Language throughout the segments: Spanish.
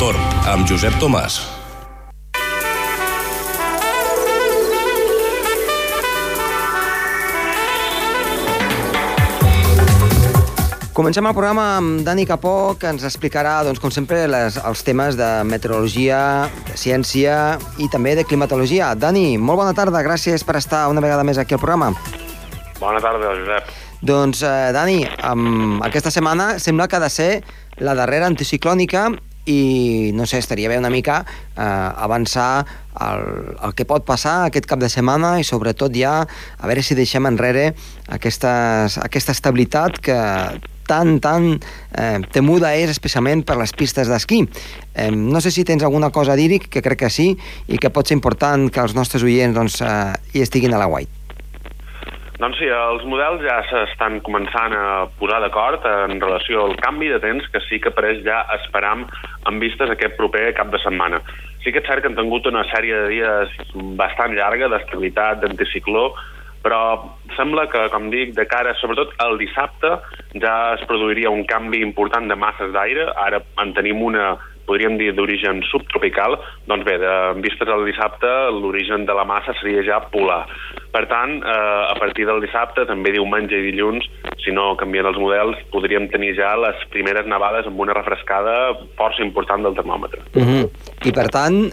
l'entorn, amb Josep Tomàs. Comencem el programa amb Dani Capó, que ens explicarà, doncs, com sempre, les, els temes de meteorologia, de ciència i també de climatologia. Dani, molt bona tarda, gràcies per estar una vegada més aquí al programa. Bona tarda, Josep. Doncs, eh, Dani, um, aquesta setmana sembla que ha de ser la darrera anticiclònica i, no sé, estaria bé una mica eh, avançar el, el que pot passar aquest cap de setmana i sobretot ja a veure si deixem enrere aquestes, aquesta estabilitat que tan, tan eh, temuda és especialment per les pistes d'esquí. Eh, no sé si tens alguna cosa a dir-hi, que crec que sí, i que pot ser important que els nostres oients doncs, eh, hi estiguin a la guai. Doncs sí, els models ja s'estan començant a posar d'acord en relació al canvi de temps que sí que apareix ja esperam en vistes aquest proper cap de setmana. Sí que és cert que han tingut una sèrie de dies bastant llarga d'estabilitat, d'anticicló, però sembla que, com dic, de cara, sobretot el dissabte, ja es produiria un canvi important de masses d'aire. Ara en tenim una, podríem dir, d'origen subtropical. Doncs bé, de, vistes al dissabte, l'origen de la massa seria ja polar. Per tant, eh, a partir del dissabte, també diumenge i dilluns, si no canvien els models, podríem tenir ja les primeres nevades amb una refrescada força important del termòmetre. Uh -huh. I per tant,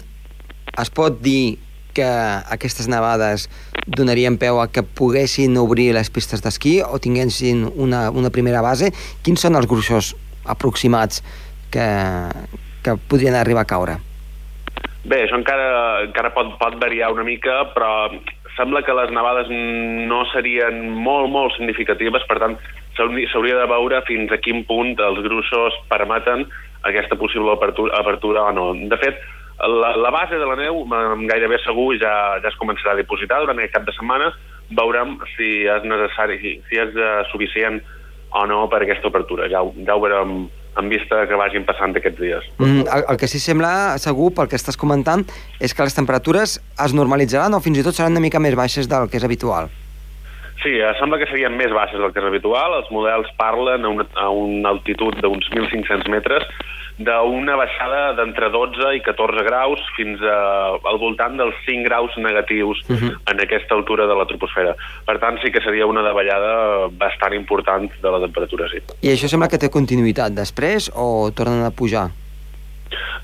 es pot dir que aquestes nevades donarien peu a que poguessin obrir les pistes d'esquí o tinguessin una, una primera base? Quins són els gruixos aproximats que, que podrien arribar a caure? Bé, això encara, encara pot, pot variar una mica, però sembla que les nevades no serien molt, molt significatives, per tant, s'hauria de veure fins a quin punt els gruixos permeten aquesta possible apertura, apertura o no. De fet, la, la base de la neu, gairebé segur, ja, ja es començarà a dipositar durant aquest cap de setmana. Veurem si és necessari, si és uh, suficient o no per aquesta obertura. Ja, ja ho veurem en vista que vagin passant aquests dies. Mm, el, el que sí sembla segur, pel que estàs comentant, és que les temperatures es normalitzaran o fins i tot seran una mica més baixes del que és habitual. Sí, eh, sembla que serien més baixes del que és habitual. Els models parlen a una, a una altitud d'uns 1.500 metres d'una baixada d'entre 12 i 14 graus fins a, al voltant dels 5 graus negatius uh -huh. en aquesta altura de la troposfera. Per tant, sí que seria una davallada bastant important de la temperatura, sí. I això sembla que té continuïtat després o tornen a pujar?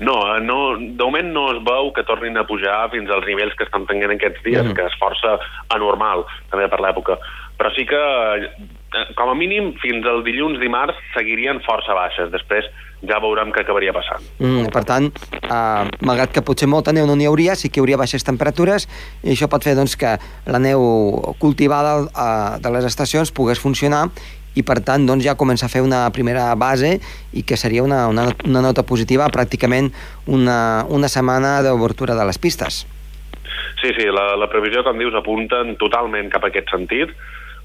No, no, de moment no es veu que tornin a pujar fins als nivells que estan tenint aquests dies, uh -huh. que és força anormal, també per l'època. Però sí que, eh, com a mínim, fins al dilluns, dimarts, seguirien força baixes. Després ja veurem què acabaria passant. Mm, per tant, eh, malgrat que potser molta neu no n'hi hauria, sí que hi hauria baixes temperatures i això pot fer doncs, que la neu cultivada eh, de les estacions pogués funcionar i per tant doncs, ja comença a fer una primera base i que seria una, una, una nota positiva pràcticament una, una setmana d'obertura de les pistes. Sí, sí, la, la previsió, com dius, apunten totalment cap a aquest sentit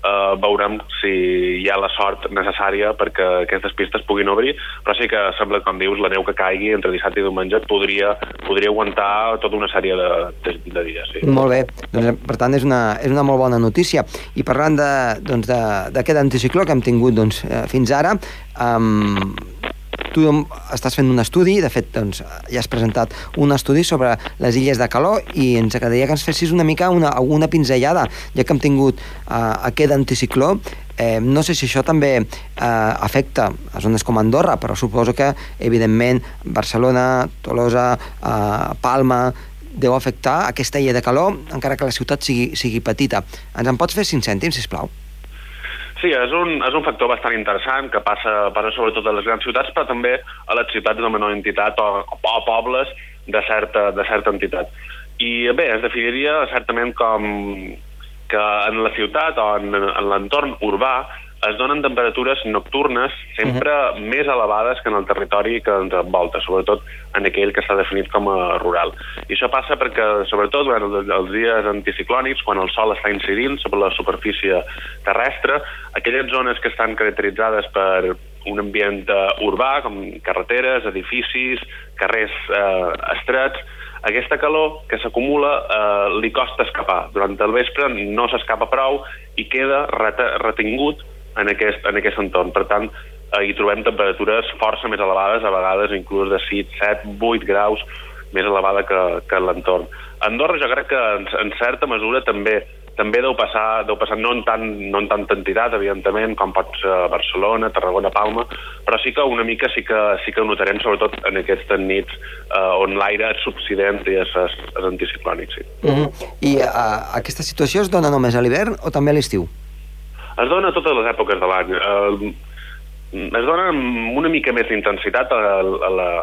eh, veurem si hi ha la sort necessària perquè aquestes pistes puguin obrir, però sí que sembla, com dius, la neu que caigui entre dissabte i diumenge podria, podria aguantar tota una sèrie de, de, de dies. Sí. Molt bé, doncs, per tant és una, és una molt bona notícia. I parlant d'aquest doncs, anticicló que hem tingut doncs, eh, fins ara, um, tu estàs fent un estudi, de fet doncs, ja has presentat un estudi sobre les illes de calor i ens agradaria que ens fessis una mica una, una pinzellada, ja que hem tingut uh, aquest anticicló, eh, no sé si això també eh, afecta a zones com Andorra, però suposo que, evidentment, Barcelona, Tolosa, eh, Palma, deu afectar aquesta illa de calor, encara que la ciutat sigui, sigui petita. Ens en pots fer 5 cèntims, sisplau? Sí, és un, és un factor bastant interessant que passa, passa sobretot a les grans ciutats, però també a les ciutats de menor entitat o, o pobles de certa, de certa entitat. I bé, es definiria certament com que en la ciutat o en, en l'entorn urbà es donen temperatures nocturnes sempre uh -huh. més elevades que en el territori que ens envolta, sobretot en aquell que està definit com a rural. I això passa perquè, sobretot durant els dies anticiclònics, quan el sol està incidint sobre la superfície terrestre, aquelles zones que estan caracteritzades per un ambient uh, urbà, com carreteres, edificis, carrers eh, estrets, aquesta calor que s'acumula eh, li costa escapar. Durant el vespre no s'escapa prou i queda retingut en aquest, en aquest entorn. Per tant, eh, hi trobem temperatures força més elevades, a vegades inclús de 6, 7, 8 graus més elevada que, que l'entorn. Andorra jo crec que en, en certa mesura també també deu passar, deu passar no, en tant, no en tanta entitat, evidentment, com pot ser Barcelona, Tarragona, Palma, però sí que una mica sí que, sí que ho notarem, sobretot en aquestes nits eh, on l'aire és subsident i és, és, anticiclònic, sí. Mm -hmm. I uh, aquesta situació es dona només a l'hivern o també a l'estiu? Es dona a totes les èpoques de l'any. Uh, es dona amb una mica més d'intensitat a,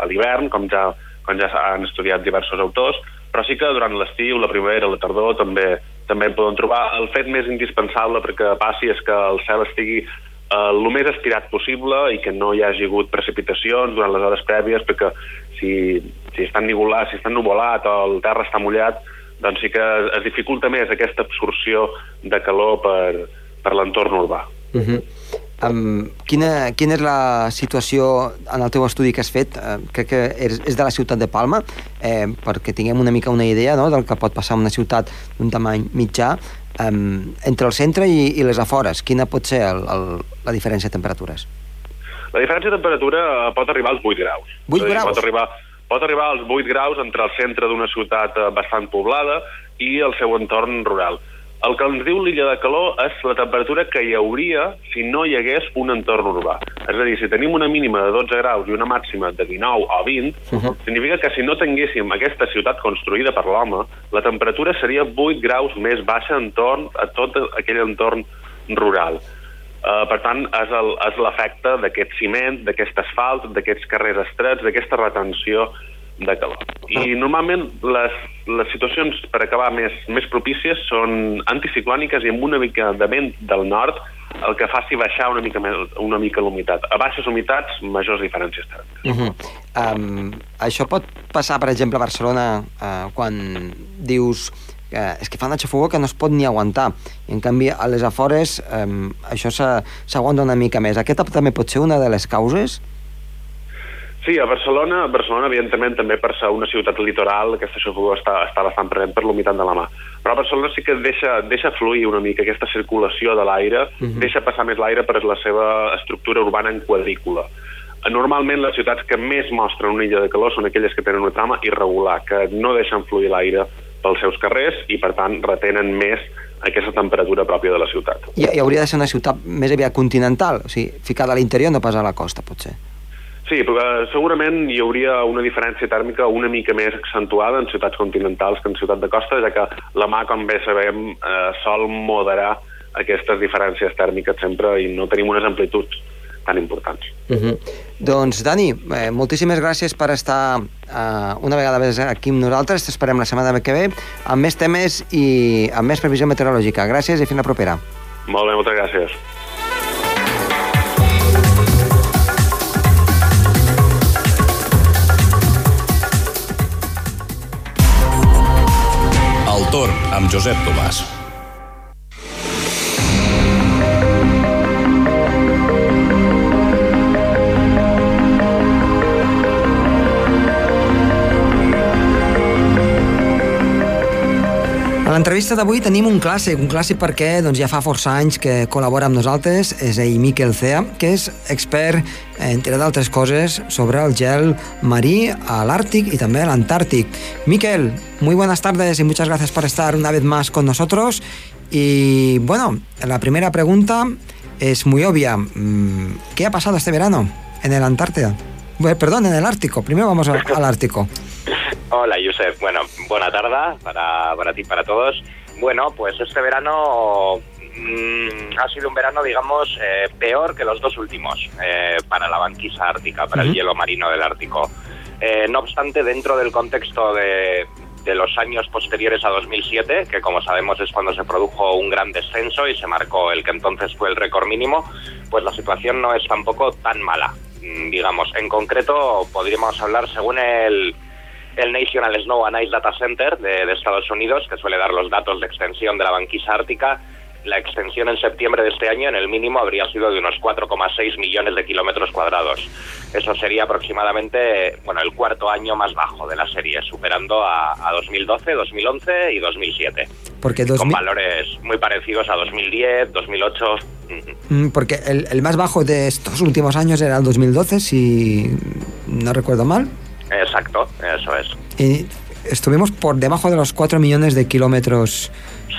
l'hivern, com ja, com ja han estudiat diversos autors, però sí que durant l'estiu, la primavera, la tardor, també també en poden trobar. El fet més indispensable perquè passi és que el cel estigui eh, el més estirat possible i que no hi hagi hagut precipitacions durant les hores prèvies perquè si, si està ennuvolat, si està ennuvolat o el terra està mullat, doncs sí que es dificulta més aquesta absorció de calor per, per l'entorn urbà. Uh -huh. Um, quina, quina és la situació en el teu estudi que has fet? Uh, crec que és, és de la ciutat de Palma, eh, perquè tinguem una mica una idea no, del que pot passar en una ciutat d'un tamany mitjà, um, entre el centre i, i les afores. Quina pot ser el, el, la diferència de temperatures? La diferència de temperatura pot arribar als 8 graus. 8 graus? Pot arribar, pot arribar als 8 graus entre el centre d'una ciutat eh, bastant poblada i el seu entorn rural. El que ens diu l'illa de calor és la temperatura que hi hauria si no hi hagués un entorn urbà. És a dir, si tenim una mínima de 12 graus i una màxima de 19 o 20, uh -huh. significa que si no tinguéssim aquesta ciutat construïda per l'home, la temperatura seria 8 graus més baixa entorn a tot aquell entorn rural. Uh, per tant, és l'efecte d'aquest ciment, d'aquest asfalt, d'aquests carrers estrets, d'aquesta retenció de calor. I normalment les, les situacions per acabar més, més propícies són anticiclòniques i amb una mica de vent del nord el que faci baixar una mica, una mica l'humitat. A baixes humitats, majors diferències tèrmiques. Uh -huh. um, això pot passar, per exemple, a Barcelona, uh, quan dius que és que fa una xafogó que no es pot ni aguantar. I, en canvi, a les afores um, això s'aguanta una mica més. Aquesta també pot ser una de les causes? Sí, a Barcelona, a Barcelona evidentment també per ser una ciutat litoral aquesta xafogó està, està bastant present per l'humitat de la mà. Però a Barcelona sí que deixa, deixa fluir una mica aquesta circulació de l'aire, uh mhm. -huh. deixa passar més l'aire per la seva estructura urbana en quadrícula. Normalment les ciutats que més mostren una illa de calor són aquelles que tenen una trama irregular, que no deixen fluir l'aire pels seus carrers i per tant retenen més aquesta temperatura pròpia de la ciutat. I, I hauria de ser una ciutat més aviat continental, o sigui, ficada a l'interior no pas a la costa, potser. Sí, però eh, segurament hi hauria una diferència tèrmica una mica més accentuada en ciutats continentals que en ciutat de costa, ja que la mà, com bé sabem, eh, sol moderar aquestes diferències tèrmiques sempre i no tenim unes amplituds tan importants. Uh mhm. -huh. Doncs, Dani, eh, moltíssimes gràcies per estar eh, una vegada més aquí amb nosaltres. T'esperem la setmana que ve amb més temes i amb més previsió meteorològica. Gràcies i fins la propera. Molt bé, moltes gràcies. Amb Josep Tomàs. L'entrevista d'avui tenim un clàssic, un clàssic perquè doncs, ja fa força anys que col·labora amb nosaltres, és ell Miquel Cea, que és expert, entre d'altres coses, sobre el gel marí a l'Àrtic i també a l'Antàrtic. Miquel, muy buenas tardes y muchas gracias por estar una vez más con nosotros. Y bueno, la primera pregunta es muy obvia. Mm, ¿Qué ha pasado este verano en el Antártida? Perdón, en el Ártico. Primero vamos al Ártico. Hola, Josep. Bueno, buena tarde para, para ti y para todos. Bueno, pues este verano mmm, ha sido un verano, digamos, eh, peor que los dos últimos eh, para la banquisa ártica, para uh -huh. el hielo marino del Ártico. Eh, no obstante, dentro del contexto de, de los años posteriores a 2007, que como sabemos es cuando se produjo un gran descenso y se marcó el que entonces fue el récord mínimo, pues la situación no es tampoco tan mala. Mm, digamos, en concreto podríamos hablar según el el National Snow and Ice Data Center de, de, Estados Unidos, que suele dar los datos de extensión de la banquisa ártica, la extensión en septiembre de este año en el mínimo habría sido de unos 4,6 millones de kilómetros cuadrados. Eso sería aproximadamente bueno, el cuarto año más bajo de la serie, superando a, 2012, 2011 y 2007. Porque Con valores muy parecidos a 2010, 2008. Mm, porque el, el más bajo de estos últimos años era el 2012, si no recuerdo mal. Exacto, eso es. Y estuvimos por debajo de los 4 millones de kilómetros.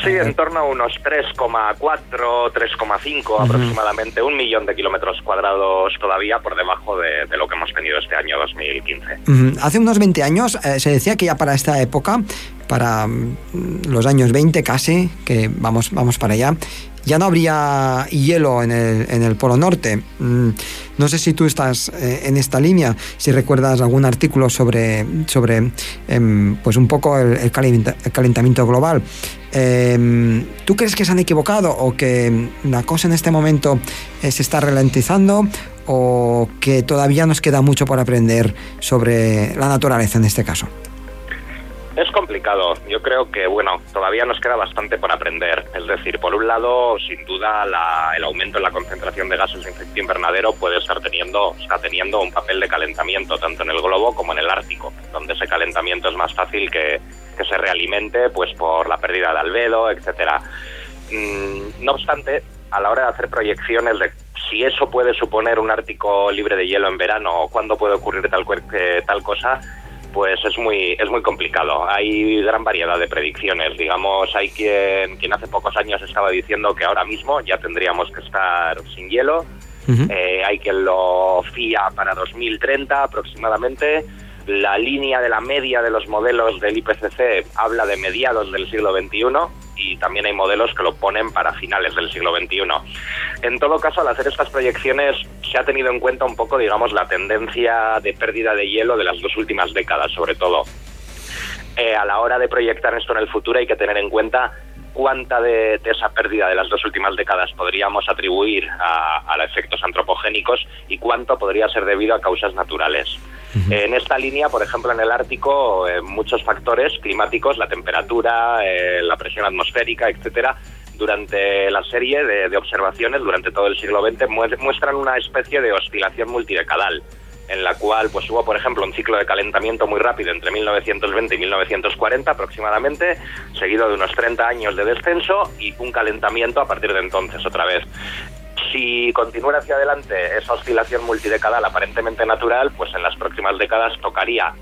Sí, en torno a unos 3,4, 3,5 aproximadamente, un millón de kilómetros cuadrados todavía por debajo de, lo que hemos tenido este año 2015. Hace unos 20 años eh, se decía que ya para esta época, para mm, los años 20 casi, que vamos, vamos para allá, ya no habría hielo en el, en el Polo Norte. Mm, no sé si tú estás eh, en esta línea, si recuerdas algún artículo sobre, sobre em, pues un poco el, calentamiento global. Em, ¿Tú crees que se han equivocado o que la cosa en este momento eh, se está ralentizando o que todavía nos queda mucho por aprender sobre la naturaleza en este caso? Es complicado. Yo creo que, bueno, todavía nos queda bastante por aprender. Es decir, por un lado, sin duda, el aumento en la concentración de gases de efecto invernadero puede estar teniendo, está teniendo un papel de calentamiento tanto en el globo como en el Ártico, donde ese calentamiento es más fácil que, se realimente pues por la pérdida de albedo, etcétera. Mm, no obstante, a la hora de hacer proyecciones de si eso puede suponer un Ártico libre de hielo en verano o cuándo puede ocurrir tal, eh, tal cosa, pues es muy, es muy complicado. Hay gran variedad de predicciones. Digamos, hay quien, quien hace pocos años estaba diciendo que ahora mismo ya tendríamos que estar sin hielo. Eh, hay quien lo fía para 2030 aproximadamente. La línea de la media de los modelos del IPCC habla de mediados del siglo XXI y también hay modelos que lo ponen para finales del siglo XXI. En todo caso, al hacer estas proyecciones se ha tenido en cuenta un poco, digamos, la tendencia de pérdida de hielo de las dos últimas décadas, sobre todo. Eh, a la hora de proyectar esto en el futuro hay que tener en cuenta cuánta de, esa pérdida de las dos últimas décadas podríamos atribuir a, a, efectos antropogénicos y cuánto podría ser debido a causas naturales. En esta línea, por ejemplo, en el Ártico, eh, muchos factores climáticos, la temperatura, eh, la presión atmosférica, etcétera, durante la serie de, observaciones, durante todo el siglo XX, muestran una especie de oscilación multidecadal en la cual pues hubo, por ejemplo, un ciclo de calentamiento muy rápido entre 1920 y 1940 aproximadamente, seguido de unos 30 años de descenso y un calentamiento a partir de entonces otra vez. Si continúa hacia adelante esa oscilación multidecadal aparentemente natural, pues en las próximas décadas tocaría,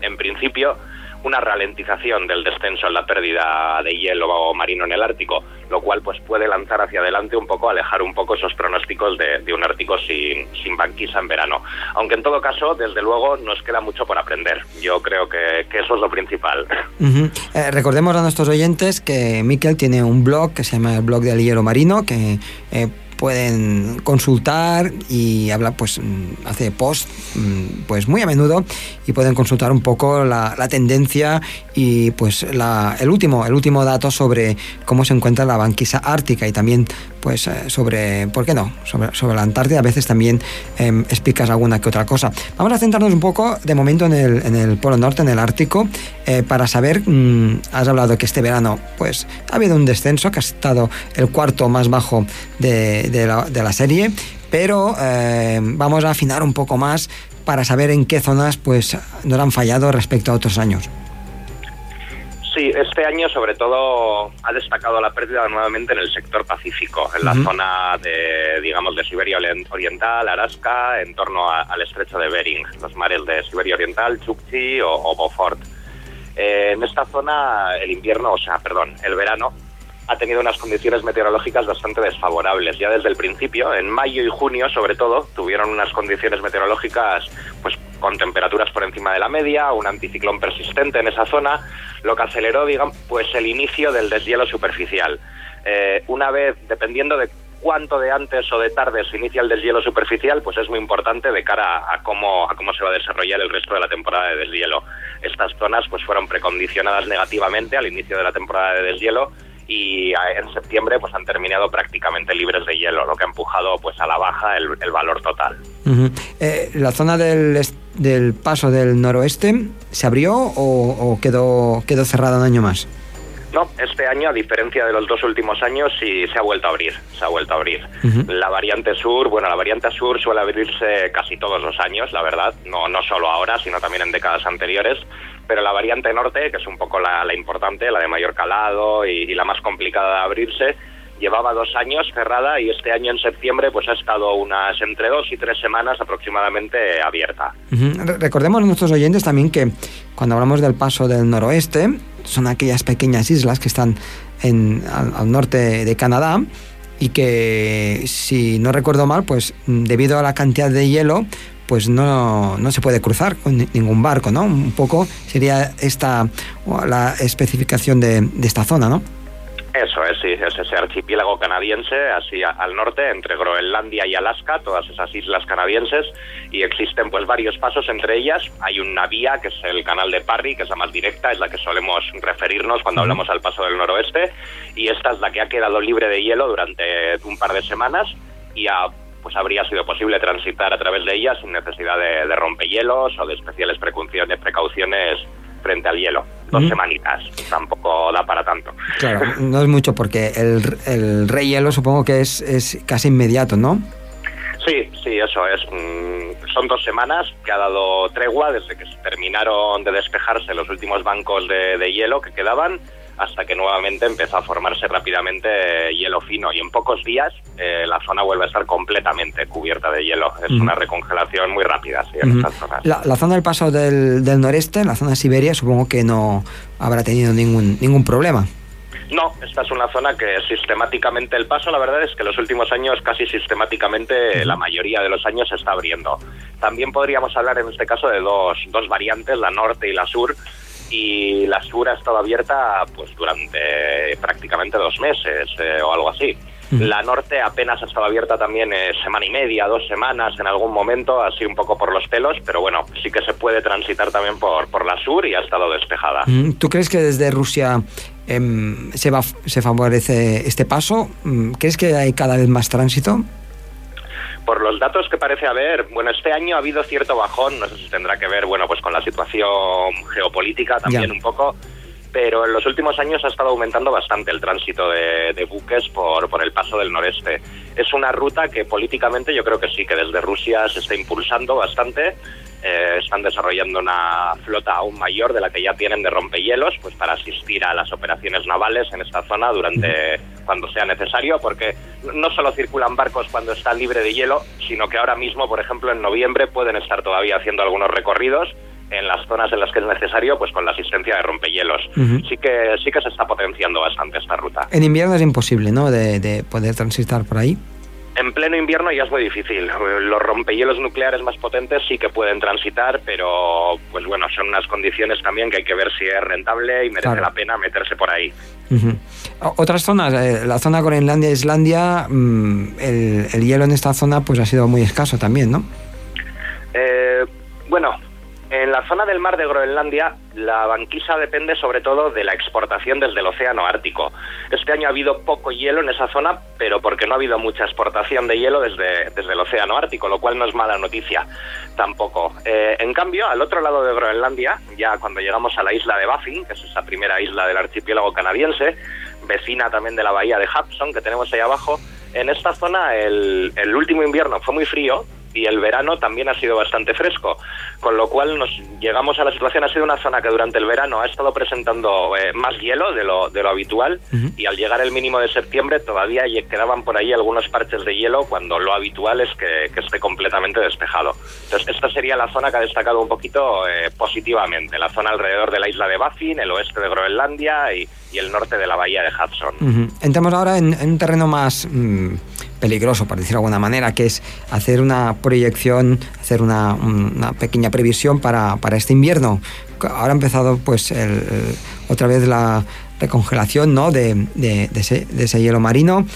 en principio, una ralentización del descenso en la pérdida de hielo marino en el Ártico, lo cual pues puede lanzar hacia adelante un poco, alejar un poco esos pronósticos de, un Ártico sin, sin, banquisa en verano. Aunque en todo caso, desde luego, nos queda mucho por aprender. Yo creo que, eso es lo principal. Eh, recordemos a nuestros oyentes que Miquel tiene un blog que se llama el blog del hielo marino, que eh, pueden consultar y habla, pues mm, hace post mm, pues muy a menudo y pueden consultar un poco la, tendencia y pues la, el último el último dato sobre cómo se encuentra la banquisa ártica y también pues eh, sobre por qué no sobre, sobre la Antártida a veces también em, explicas alguna que otra cosa vamos a centrarnos un poco de momento en el, en el polo norte en el Ártico eh, para saber mm, has hablado que este verano pues ha habido un descenso que ha estado el cuarto más bajo de de la, serie, pero eh, vamos a afinar un poco más para saber en qué zonas pues nos han fallado respecto a otros años. Sí, este año sobre todo ha destacado la pérdida nuevamente en el sector pacífico, en la zona de, digamos, de Siberia Oriental, Alaska, en torno al estrecho de Bering, los mares de Siberia Oriental, Chukchi o, Beaufort. Eh, en esta zona el invierno, o sea, perdón, el verano ha tenido unas condiciones meteorológicas bastante desfavorables. Ya desde el principio, en mayo y junio sobre todo, tuvieron unas condiciones meteorológicas pues con temperaturas por encima de la media, un anticiclón persistente en esa zona, lo que aceleró, digamos, pues el inicio del deshielo superficial. Eh, una vez, dependiendo de cuánto de antes o de tarde se inicia el deshielo superficial, pues es muy importante de cara a cómo, a cómo se va a desarrollar el resto de la temporada de deshielo. Estas zonas pues fueron precondicionadas negativamente al inicio de la temporada de deshielo y en septiembre pues han terminado prácticamente libres de hielo, lo que ha empujado pues a la baja el, valor total. Eh, ¿La zona del, del, paso del noroeste se abrió o, quedó, quedó cerrada un año más? No, este año, a diferencia de los dos últimos años, sí se ha vuelto a abrir, se ha vuelto a abrir. La variante sur, bueno, la variante sur suele abrirse casi todos los años, la verdad, no, no solo ahora, sino también en décadas anteriores, pero la variante norte, que es un poco la, importante, la de mayor calado y, la más complicada de abrirse, llevaba dos años cerrada y este año en septiembre pues ha estado unas entre dos y tres semanas aproximadamente abierta. Recordemos a nuestros oyentes también que cuando hablamos del paso del noroeste, son aquellas pequeñas islas que están en, al, norte de Canadá y que, si no recuerdo mal, pues debido a la cantidad de hielo, pues no, no se puede cruzar con ningún barco, ¿no? Un poco sería esta la especificación de, de esta zona, ¿no? Eso es, sí, es ese archipiélago canadiense, así al norte, entre Groenlandia y Alaska, todas esas islas canadienses, y existen pues varios pasos entre ellas. Hay una vía, que es el canal de Parry, que es la más directa, es la que solemos referirnos cuando hablamos al paso del noroeste, y esta es la que ha quedado libre de hielo durante un par de semanas, y pues habría sido posible transitar a través de ella sin necesidad de, de rompehielos o de especiales precauciones, precauciones frente al hielo. Dos semanitas, tampoco da para tanto. Claro, no es mucho porque el, el rey hielo supongo que es, es casi inmediato, ¿no? Sí, sí, eso es. Mm, son dos semanas que ha dado tregua desde que se terminaron de despejarse los últimos bancos de, de hielo que quedaban hasta que nuevamente empezó a formarse rápidamente hielo fino y en pocos días eh, la zona vuelve a estar completamente cubierta de hielo. Es una recongelación muy rápida en esas zonas. La, zona del paso del, del noreste, la zona de Siberia, supongo que no habrá tenido ningún, ningún problema. No, esta es una zona que sistemáticamente el paso, la verdad es que los últimos años casi sistemáticamente la mayoría de los años se está abriendo. También podríamos hablar en este caso de dos, dos variantes, la norte y la sur, y la sur ha estado abierta pues durante prácticamente dos meses eh, o algo así. La norte apenas ha estado abierta también eh, semana y media, dos semanas en algún momento, así un poco por los pelos, pero bueno, sí que se puede transitar también por, por la sur y ha estado despejada. ¿Tú crees que desde Rusia em, se, va, se favorece este paso? Mm, ¿Crees que hay cada vez más tránsito? Por los datos que parece haber, bueno, este año ha habido cierto bajón, no sé si tendrá que ver, bueno, pues con la situación geopolítica también un poco, pero en los últimos años ha estado aumentando bastante el tránsito de, buques por, por el paso del noreste. Es una ruta que políticamente yo creo que sí, que desde Rusia se está impulsando bastante. Eh, están desarrollando una flota aún mayor de la que ya tienen de rompehielos, pues para asistir a las operaciones navales en esta zona durante cuando sea necesario, porque no solo circulan barcos cuando está libre de hielo, sino que ahora mismo, por ejemplo, en noviembre pueden estar todavía haciendo algunos recorridos en las zonas en las que es necesario, pues con la asistencia de rompehielos. Sí que sí que se está potenciando bastante esta ruta. En invierno es imposible, ¿no? De, de poder transitar por ahí. En pleno invierno ya es muy difícil. Los rompehielos nucleares más potentes sí que pueden transitar, pero pues bueno, son unas condiciones también que hay que ver si es rentable y merece la pena meterse por ahí. Otras zonas, eh, la zona Groenlandia, Islandia, mm, el, el, hielo en esta zona pues ha sido muy escaso también, ¿no? Eh, bueno, en la zona del mar de Groenlandia, la banquisa depende sobre todo de la exportación desde el océano Ártico. Este año ha habido poco hielo en esa zona, pero porque no ha habido mucha exportación de hielo desde, desde el océano Ártico, lo cual no es mala noticia tampoco. Eh, en cambio, al otro lado de Groenlandia, ya cuando llegamos a la isla de Baffin, que es esa primera isla del archipiélago canadiense, vecina también de la bahía de Hudson que tenemos ahí abajo, en esta zona el, el último invierno fue muy frío, y el verano también ha sido bastante fresco, con lo cual nos llegamos a la situación, ha sido una zona que durante el verano ha estado presentando eh, más hielo de lo, de lo habitual y al llegar el mínimo de septiembre todavía quedaban por ahí algunos parches de hielo cuando lo habitual es que, esté completamente despejado. Entonces esta sería la zona que ha destacado un poquito eh, positivamente, la zona alrededor de la isla de Baffin, el oeste de Groenlandia y, el norte de la bahía de Hudson. Entramos ahora en, un terreno más... Mm, peligroso, por decirlo de alguna manera, que es hacer una proyección, hacer una, pequeña previsión para, este invierno. Ahora ha empezado pues otra vez la recongelación ¿no? de, ese, hielo marino.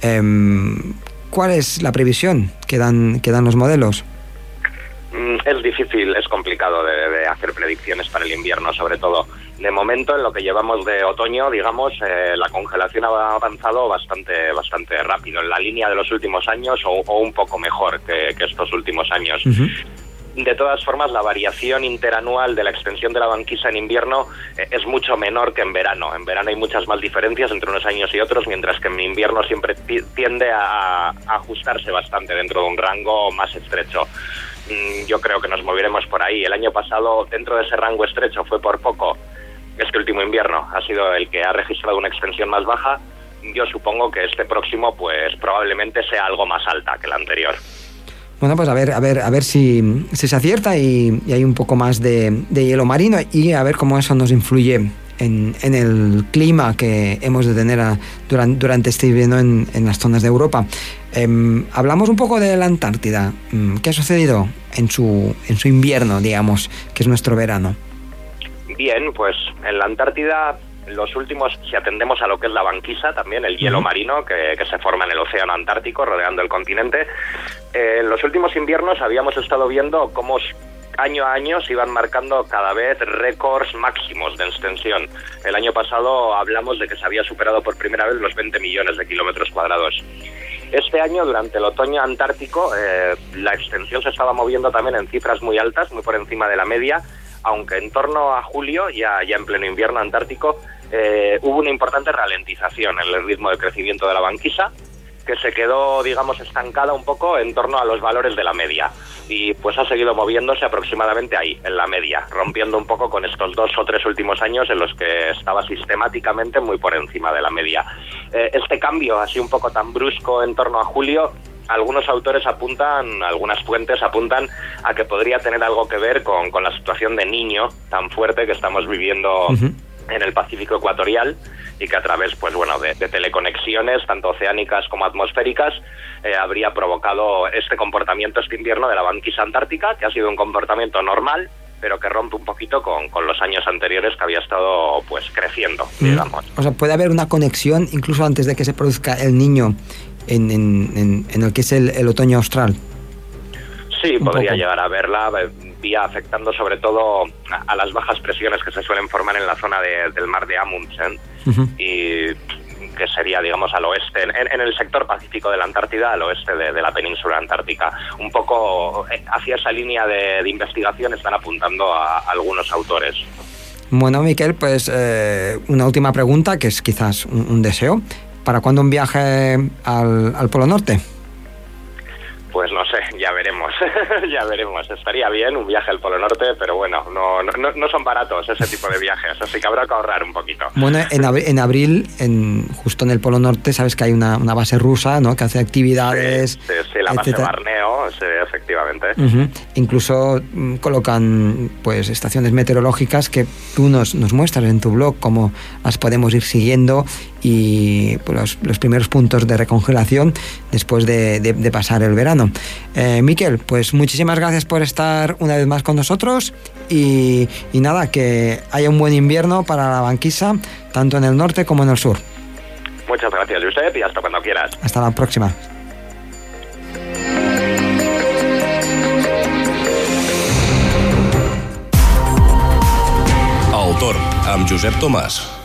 Em, ¿Cuál es la previsión que dan, que dan los modelos? Mm, es difícil, es complicado de, hacer predicciones para el invierno, sobre todo. De momento, en lo que llevamos de otoño, digamos, eh, la congelación ha avanzado bastante, bastante rápido, en la línea de los últimos años o, un poco mejor que, estos últimos años. de todas formas, la variación interanual de la extensión de la banquisa en invierno eh, es mucho menor que en verano. En verano hay muchas más diferencias entre unos años y otros, mientras que en invierno siempre tiende a, ajustarse bastante dentro de un rango más estrecho. Mm, yo creo que nos moveremos por ahí. El año pasado, dentro de ese rango estrecho, fue por poco. Este último invierno ha sido el que ha registrado una extensión más baja. Yo supongo que este próximo, pues probablemente sea algo más alta que el anterior. Bueno, pues a ver, a ver, a ver si, se acierta y, hay un poco más de, hielo marino y a ver cómo eso nos influye en, el clima que hemos de tener durante, durante, este invierno en, las zonas de Europa. Em, hablamos un poco de la Antártida. Mm, ¿Qué ha sucedido en su, en su invierno, digamos, que es nuestro verano? Bien, pues en la Antártida los últimos, si atendemos a lo que es la banquisa, también el hielo marino que, se forma en el océano Antártico rodeando el continente, eh, en los últimos inviernos habíamos estado viendo cómo año a año se iban marcando cada vez récords máximos de extensión. El año pasado hablamos de que se había superado por primera vez los 20 millones de kilómetros cuadrados. Este año, durante el otoño antártico, eh, la extensión se estaba moviendo también en cifras muy altas, muy por encima de la media, aunque en torno a julio, ya, ya en pleno invierno antártico, eh, hubo una importante ralentización en el ritmo de crecimiento de la banquisa, que se quedó, digamos, estancada un poco en torno a los valores de la media. Y pues ha seguido moviéndose aproximadamente ahí, en la media, rompiendo un poco con estos dos o tres últimos años en los que estaba sistemáticamente muy por encima de la media. Eh, este cambio, así un poco tan brusco en torno a julio, algunos autores apuntan, algunas fuentes apuntan a que podría tener algo que ver con, la situación de niño tan fuerte que estamos viviendo en el Pacífico Ecuatorial y que a través pues bueno de, teleconexiones tanto oceánicas como atmosféricas eh, habría provocado este comportamiento este invierno de la banquisa antártica que ha sido un comportamiento normal pero que rompe un poquito con, los años anteriores que había estado pues creciendo mm. digamos. O sea puede haber una conexión incluso antes de que se produzca el niño en, en, en, el que es el, otoño austral Sí, podría llegar a verla vía afectando sobre todo a, las bajas presiones que se suelen formar en la zona del mar de Amundsen y que sería, digamos, al oeste, en, el sector pacífico de la Antártida, al oeste de, la península antártica. Un poco eh, hacia esa línea de, investigación están apuntando a, algunos autores. Bueno, Miquel, pues eh, una última pregunta, que es quizás un, deseo. ¿Para cuándo un viaje al Polo Norte? Pues no sé, ya veremos, ya veremos. Estaría bien un viaje al Polo Norte, pero bueno, no, no, no, son baratos ese tipo de viajes, así que habrá que ahorrar un poquito. Bueno, en, en abril, en, justo en el Polo Norte, sabes que hay una, una base rusa, ¿no? Que hace actividades... Sí, sí, la base Barneo, sí, efectivamente. Incluso mm, colocan pues estaciones meteorológicas que tú nos, nos muestras en tu blog, cómo las podemos ir siguiendo y pues, los, primeros puntos de recongelación después de, pasar el verano. Eh, Miquel, pues muchísimas gracias por estar una vez más con nosotros y, y nada, que haya un buen invierno para la banquisa, tanto en el norte como en el sur. Muchas gracias, Josep, y hasta cuando quieras. Hasta la próxima. Autor, amb Josep Tomàs.